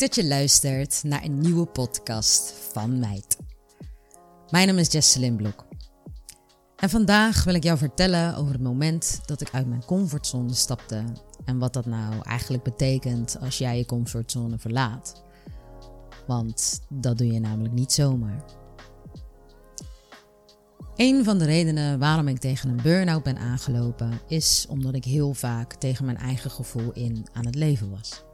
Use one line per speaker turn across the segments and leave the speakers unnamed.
dat je luistert naar een nieuwe podcast van Meid. Mijn naam is Jesselyn Blok. En vandaag wil ik jou vertellen over het moment dat ik uit mijn comfortzone stapte en wat dat nou eigenlijk betekent als jij je comfortzone verlaat. Want dat doe je namelijk niet zomaar. Een van de redenen waarom ik tegen een burn-out ben aangelopen is omdat ik heel vaak tegen mijn eigen gevoel in aan het leven was.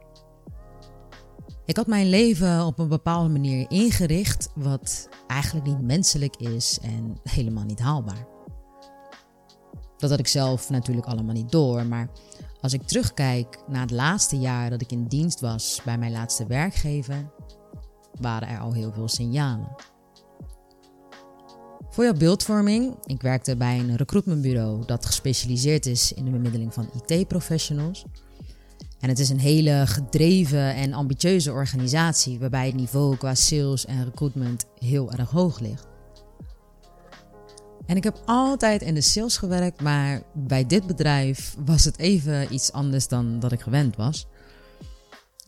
Ik had mijn leven op een bepaalde manier ingericht, wat eigenlijk niet menselijk is en helemaal niet haalbaar. Dat had ik zelf natuurlijk allemaal niet door, maar als ik terugkijk naar het laatste jaar dat ik in dienst was bij mijn laatste werkgever, waren er al heel veel signalen. Voor jouw beeldvorming, ik werkte bij een recruitmentbureau dat gespecialiseerd is in de bemiddeling van IT-professionals. En het is een hele gedreven en ambitieuze organisatie waarbij het niveau qua sales en recruitment heel erg hoog ligt. En ik heb altijd in de sales gewerkt, maar bij dit bedrijf was het even iets anders dan dat ik gewend was.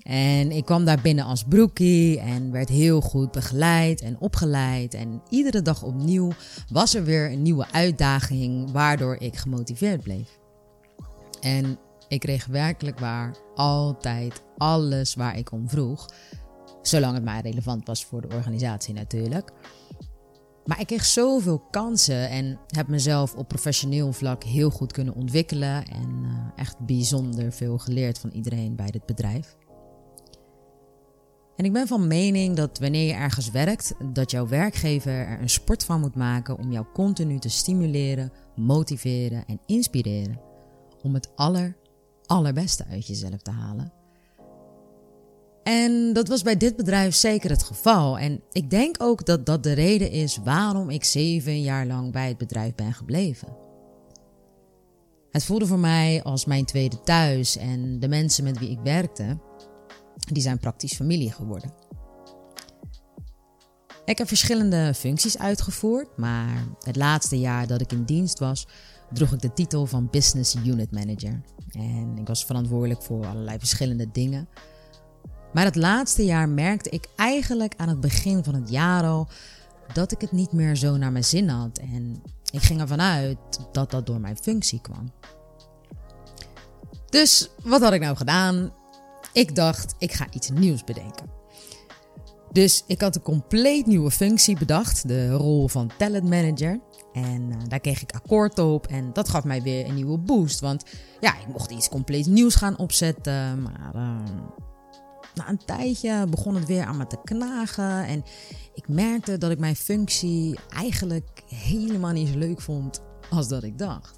En ik kwam daar binnen als broekie en werd heel goed begeleid en opgeleid. En iedere dag opnieuw was er weer een nieuwe uitdaging waardoor ik gemotiveerd bleef. En ik kreeg werkelijk waar altijd alles waar ik om vroeg. Zolang het maar relevant was voor de organisatie natuurlijk. Maar ik kreeg zoveel kansen en heb mezelf op professioneel vlak heel goed kunnen ontwikkelen. En uh, echt bijzonder veel geleerd van iedereen bij dit bedrijf. En ik ben van mening dat wanneer je ergens werkt, dat jouw werkgever er een sport van moet maken om jou continu te stimuleren, motiveren en inspireren. Om het aller, allerbeste uit jezelf te halen. En dat was bij dit bedrijf zeker het geval. En ik denk ook dat dat de reden is waarom ik zeven jaar lang bij het bedrijf ben gebleven. Het voelde voor mij als mijn tweede thuis en de mensen met wie ik werkte, die zijn praktisch familie geworden. Ik heb verschillende functies uitgevoerd, maar het laatste jaar dat ik in dienst was, droeg ik de titel van Business Unit Manager. En ik was verantwoordelijk voor allerlei verschillende dingen. Maar het laatste jaar merkte ik eigenlijk aan het begin van het jaar al dat ik het niet meer zo naar mijn zin had. En ik ging ervan uit dat dat door mijn functie kwam. Dus wat had ik nou gedaan? Ik dacht, ik ga iets nieuws bedenken. Dus ik had een compleet nieuwe functie bedacht, de rol van talent manager. En uh, daar kreeg ik akkoord op en dat gaf mij weer een nieuwe boost. Want ja, ik mocht iets compleet nieuws gaan opzetten. Maar uh, na een tijdje begon het weer aan me te knagen. En ik merkte dat ik mijn functie eigenlijk helemaal niet zo leuk vond als dat ik dacht.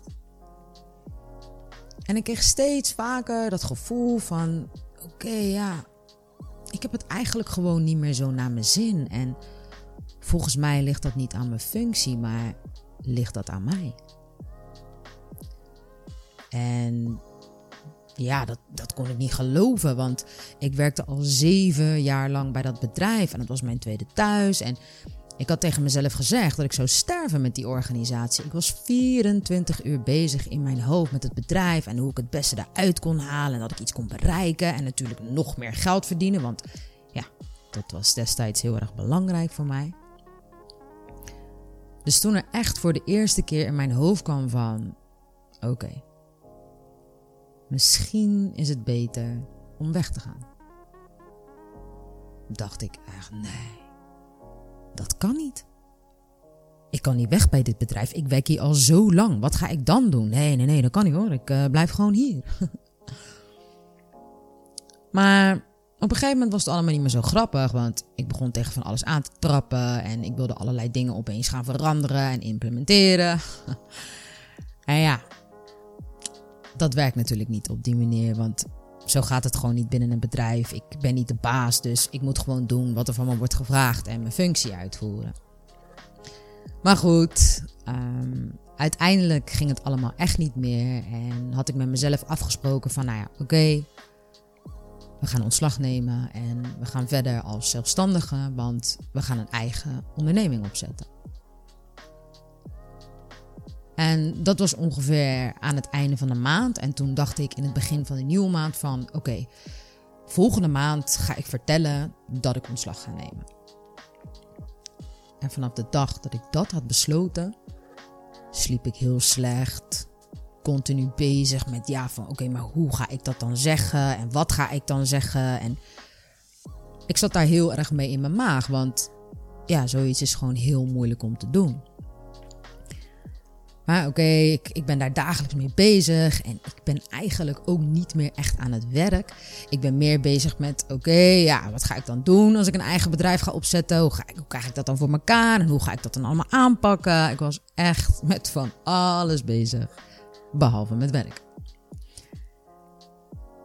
En ik kreeg steeds vaker dat gevoel van: oké, ja, ik heb het eigenlijk gewoon niet meer zo naar mijn zin. En volgens mij ligt dat niet aan mijn functie, maar ligt dat aan mij. En ja, dat, dat kon ik niet geloven, want ik werkte al zeven jaar lang bij dat bedrijf en het was mijn tweede thuis. En ik had tegen mezelf gezegd dat ik zou sterven met die organisatie. Ik was 24 uur bezig in mijn hoofd met het bedrijf en hoe ik het beste eruit kon halen en dat ik iets kon bereiken en natuurlijk nog meer geld verdienen, want ja, dat was destijds heel erg belangrijk voor mij. Dus toen er echt voor de eerste keer in mijn hoofd kwam van, oké, misschien is het beter om weg te gaan. Dacht ik echt, nee, dat kan niet. Ik kan niet weg bij dit bedrijf. Ik werk hier al zo lang. Wat ga ik dan doen? Nee, nee, nee, dat kan niet hoor. Ik uh, blijf gewoon hier. maar op een gegeven moment was het allemaal niet meer zo grappig. Want ik begon tegen van alles aan te trappen. En ik wilde allerlei dingen opeens gaan veranderen en implementeren. en ja, dat werkt natuurlijk niet op die manier. Want zo gaat het gewoon niet binnen een bedrijf. Ik ben niet de baas, dus ik moet gewoon doen wat er van me wordt gevraagd en mijn functie uitvoeren. Maar goed, um, uiteindelijk ging het allemaal echt niet meer. En had ik met mezelf afgesproken van, nou ja, oké, we gaan ontslag nemen en we gaan verder als zelfstandige, want we gaan een eigen onderneming opzetten. En dat was ongeveer aan het einde van de maand. En toen dacht ik in het begin van de nieuwe maand van oké, volgende maand ga ik vertellen dat ik ontslag ga nemen. En vanaf de dag dat ik dat had besloten, sliep ik heel slecht. Continu bezig met ja, van oké, maar hoe ga ik dat dan zeggen? En wat ga ik dan zeggen? En ik zat daar heel erg mee in mijn maag, want ja, zoiets is gewoon heel moeilijk om te doen. Maar oké, ik, ben daar dagelijks mee bezig. En ik ben eigenlijk ook niet meer echt aan het werk. Ik ben meer bezig met: oké, ja, wat ga ik dan doen als ik een eigen bedrijf ga opzetten? Hoe, ga ik, krijg ik dat dan voor elkaar? En hoe ga ik dat dan allemaal aanpakken? Ik was echt met van alles bezig. Behalve met werk.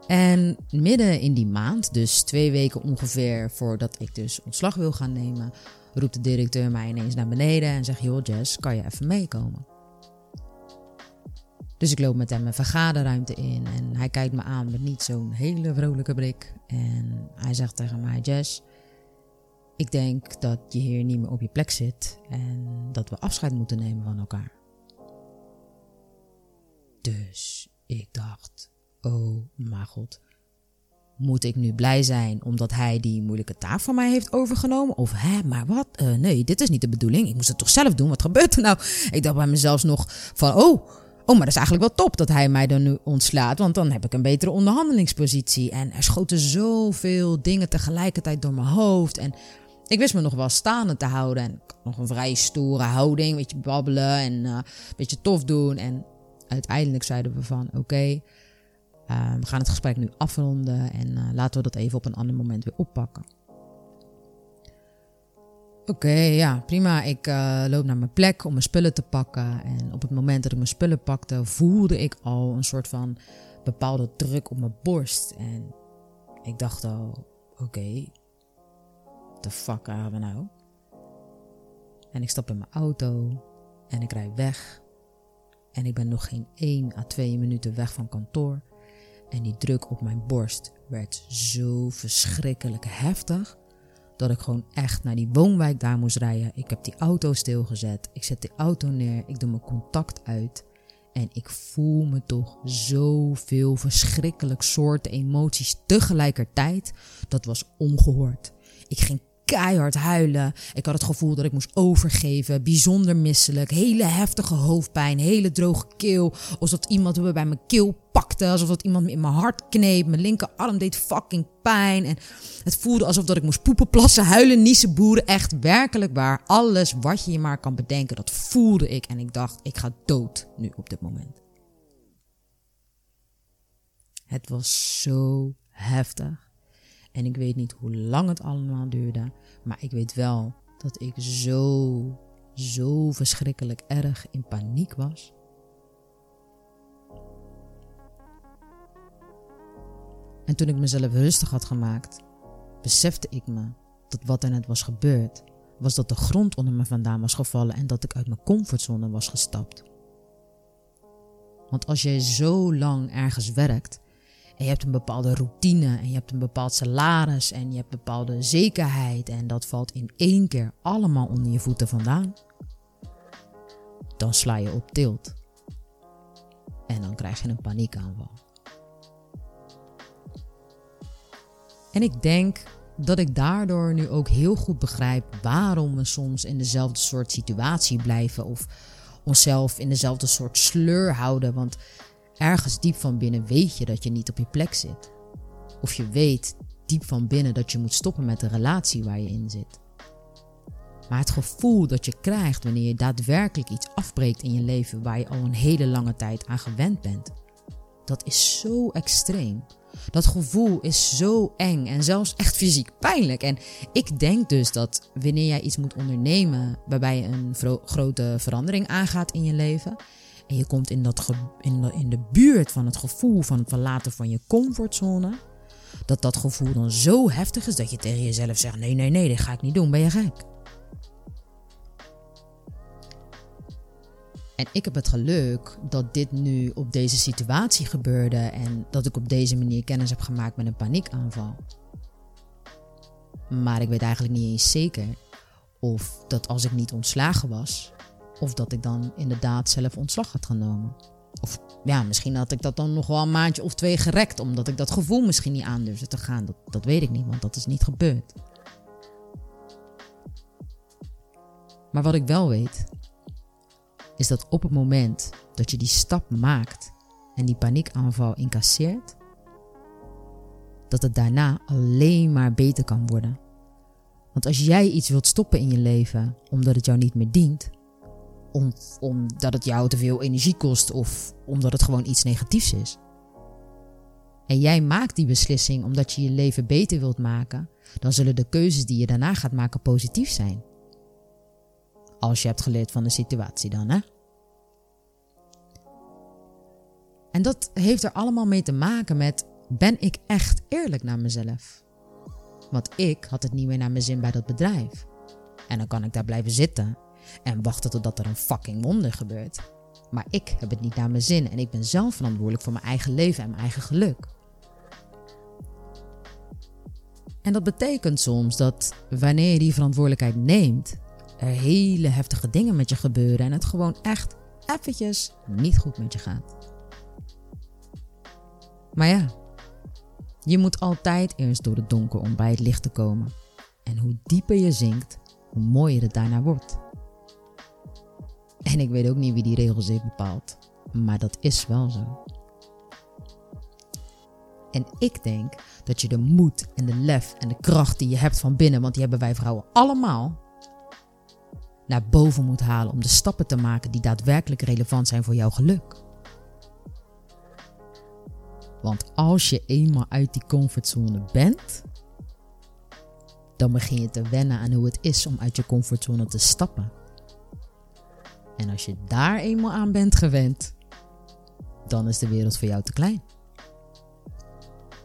En midden in die maand, dus twee weken ongeveer voordat ik dus ontslag wil gaan nemen, roept de directeur mij ineens naar beneden en zegt: Joh, Jess, kan je even meekomen? Dus ik loop met hem een vergaderruimte in en hij kijkt me aan met niet zo'n hele vrolijke blik. En hij zegt tegen mij: Jess, ik denk dat je hier niet meer op je plek zit en dat we afscheid moeten nemen van elkaar. Dus ik dacht: Oh mijn god. Moet ik nu blij zijn omdat hij die moeilijke taak van mij heeft overgenomen? Of hè, maar wat? Uh, nee, dit is niet de bedoeling. Ik moest het toch zelf doen? Wat gebeurt er nou? Ik dacht bij mezelf nog van: Oh, Oh, maar dat is eigenlijk wel top dat hij mij dan nu ontslaat. Want dan heb ik een betere onderhandelingspositie. En er schoten zoveel dingen tegelijkertijd door mijn hoofd. En ik wist me nog wel staande te houden. En nog een vrij stoere houding. Een beetje babbelen en uh, een beetje tof doen. En uiteindelijk zeiden we van oké, uh, we gaan het gesprek nu afronden. En uh, laten we dat even op een ander moment weer oppakken. Oké, ja, prima. Ik uh, loop naar mijn plek om mijn spullen te pakken. En op het moment dat ik mijn spullen pakte, voelde ik al een soort van bepaalde druk op mijn borst. En ik dacht al, oké, the fuck gaan we nou? En ik stap in mijn auto en ik rijd weg. En ik ben nog geen 1 à 2 minuten weg van kantoor. En die druk op mijn borst werd zo verschrikkelijk heftig dat ik gewoon echt naar die woonwijk daar moest rijden. Ik heb die auto stilgezet. Ik zet die auto neer. Ik doe mijn contact uit. En ik voel me toch zoveel verschrikkelijk soorten emoties tegelijkertijd. Dat was ongehoord. Ik ging keihard huilen. Ik had het gevoel dat ik moest overgeven. Bijzonder misselijk. Hele heftige hoofdpijn. Hele droge keel. Alsof iemand me bij mijn keel pakte. Alsof dat iemand me in mijn hart kneep. Mijn linkerarm deed fucking pijn. En het voelde alsof dat ik moest poepen, plassen, huilen, niezen, boeren. Echt werkelijk waar. Alles wat je je maar kan bedenken. Dat voelde ik. En ik dacht, ik ga dood nu op dit moment. Het was zo heftig. En ik weet niet hoe lang het allemaal duurde. Maar ik weet wel dat ik zo, zo verschrikkelijk erg in paniek was. En toen ik mezelf rustig had gemaakt, besefte ik me dat wat er net was gebeurd, was dat de grond onder me vandaan was gevallen en dat ik uit mijn comfortzone was gestapt. Want als jij zo lang ergens werkt en je hebt een bepaalde routine en je hebt een bepaald salaris en je hebt bepaalde zekerheid en dat valt in één keer allemaal onder je voeten vandaan, dan sla je op tilt. En dan krijg je een paniekaanval. En ik denk dat ik daardoor nu ook heel goed begrijp waarom we soms in dezelfde soort situatie blijven of onszelf in dezelfde soort sleur houden. Want ergens diep van binnen weet je dat je niet op je plek zit. Of je weet diep van binnen dat je moet stoppen met de relatie waar je in zit. Maar het gevoel dat je krijgt wanneer je daadwerkelijk iets afbreekt in je leven waar je al een hele lange tijd aan gewend bent, dat is zo extreem. Dat gevoel is zo eng en zelfs echt fysiek pijnlijk. En ik denk dus dat wanneer jij iets moet ondernemen waarbij je een grote verandering aangaat in je leven. En je komt in, dat in, de, in de buurt van het gevoel van het verlaten van je comfortzone. Dat dat gevoel dan zo heftig is dat je tegen jezelf zegt: nee, nee, nee, dit ga ik niet doen. Ben je gek? En ik heb het geluk dat dit nu op deze situatie gebeurde en dat ik op deze manier kennis heb gemaakt met een paniekaanval. Maar ik weet eigenlijk niet eens zeker of dat als ik niet ontslagen was, of dat ik dan inderdaad zelf ontslag had genomen. Of ja, misschien had ik dat dan nog wel een maandje of twee gerekt, omdat ik dat gevoel misschien niet aandurfde te gaan. Dat, dat weet ik niet, want dat is niet gebeurd. Maar wat ik wel weet, is dat op het moment dat je die stap maakt en die paniekaanval incasseert, dat het daarna alleen maar beter kan worden. Want als jij iets wilt stoppen in je leven omdat het jou niet meer dient, om, omdat het jou te veel energie kost of omdat het gewoon iets negatiefs is. En jij maakt die beslissing omdat je je leven beter wilt maken, dan zullen de keuzes die je daarna gaat maken positief zijn. Als je hebt geleerd van de situatie dan, hè? En dat heeft er allemaal mee te maken met: ben ik echt eerlijk naar mezelf? Want ik had het niet meer naar mijn zin bij dat bedrijf. En dan kan ik daar blijven zitten en wachten totdat er een fucking wonder gebeurt. Maar ik heb het niet naar mijn zin en ik ben zelf verantwoordelijk voor mijn eigen leven en mijn eigen geluk. En dat betekent soms dat wanneer je die verantwoordelijkheid neemt, er hele heftige dingen met je gebeuren en het gewoon echt eventjes niet goed met je gaat. Maar ja, je moet altijd eerst door het donker om bij het licht te komen. En hoe dieper je zinkt, hoe mooier het daarna wordt. En ik weet ook niet wie die regels heeft bepaald, maar dat is wel zo. En ik denk dat je de moed en de lef en de kracht die je hebt van binnen, want die hebben wij vrouwen allemaal, naar boven moet halen om de stappen te maken die daadwerkelijk relevant zijn voor jouw geluk. Want als je eenmaal uit die comfortzone bent, dan begin je te wennen aan hoe het is om uit je comfortzone te stappen. En als je daar eenmaal aan bent gewend, dan is de wereld voor jou te klein.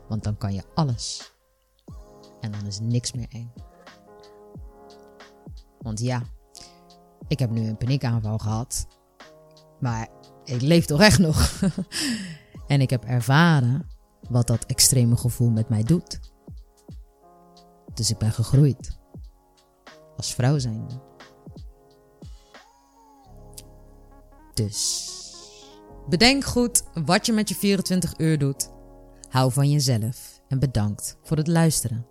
Want dan kan je alles. En dan is niks meer eng. Want ja, ik heb nu een paniekaanval gehad. Maar ik leef toch echt nog. en ik heb ervaren wat dat extreme gevoel met mij doet. Dus ik ben gegroeid. Als vrouw zijnde. Dus bedenk goed wat je met je 24 uur doet. Hou van jezelf en bedankt voor het luisteren.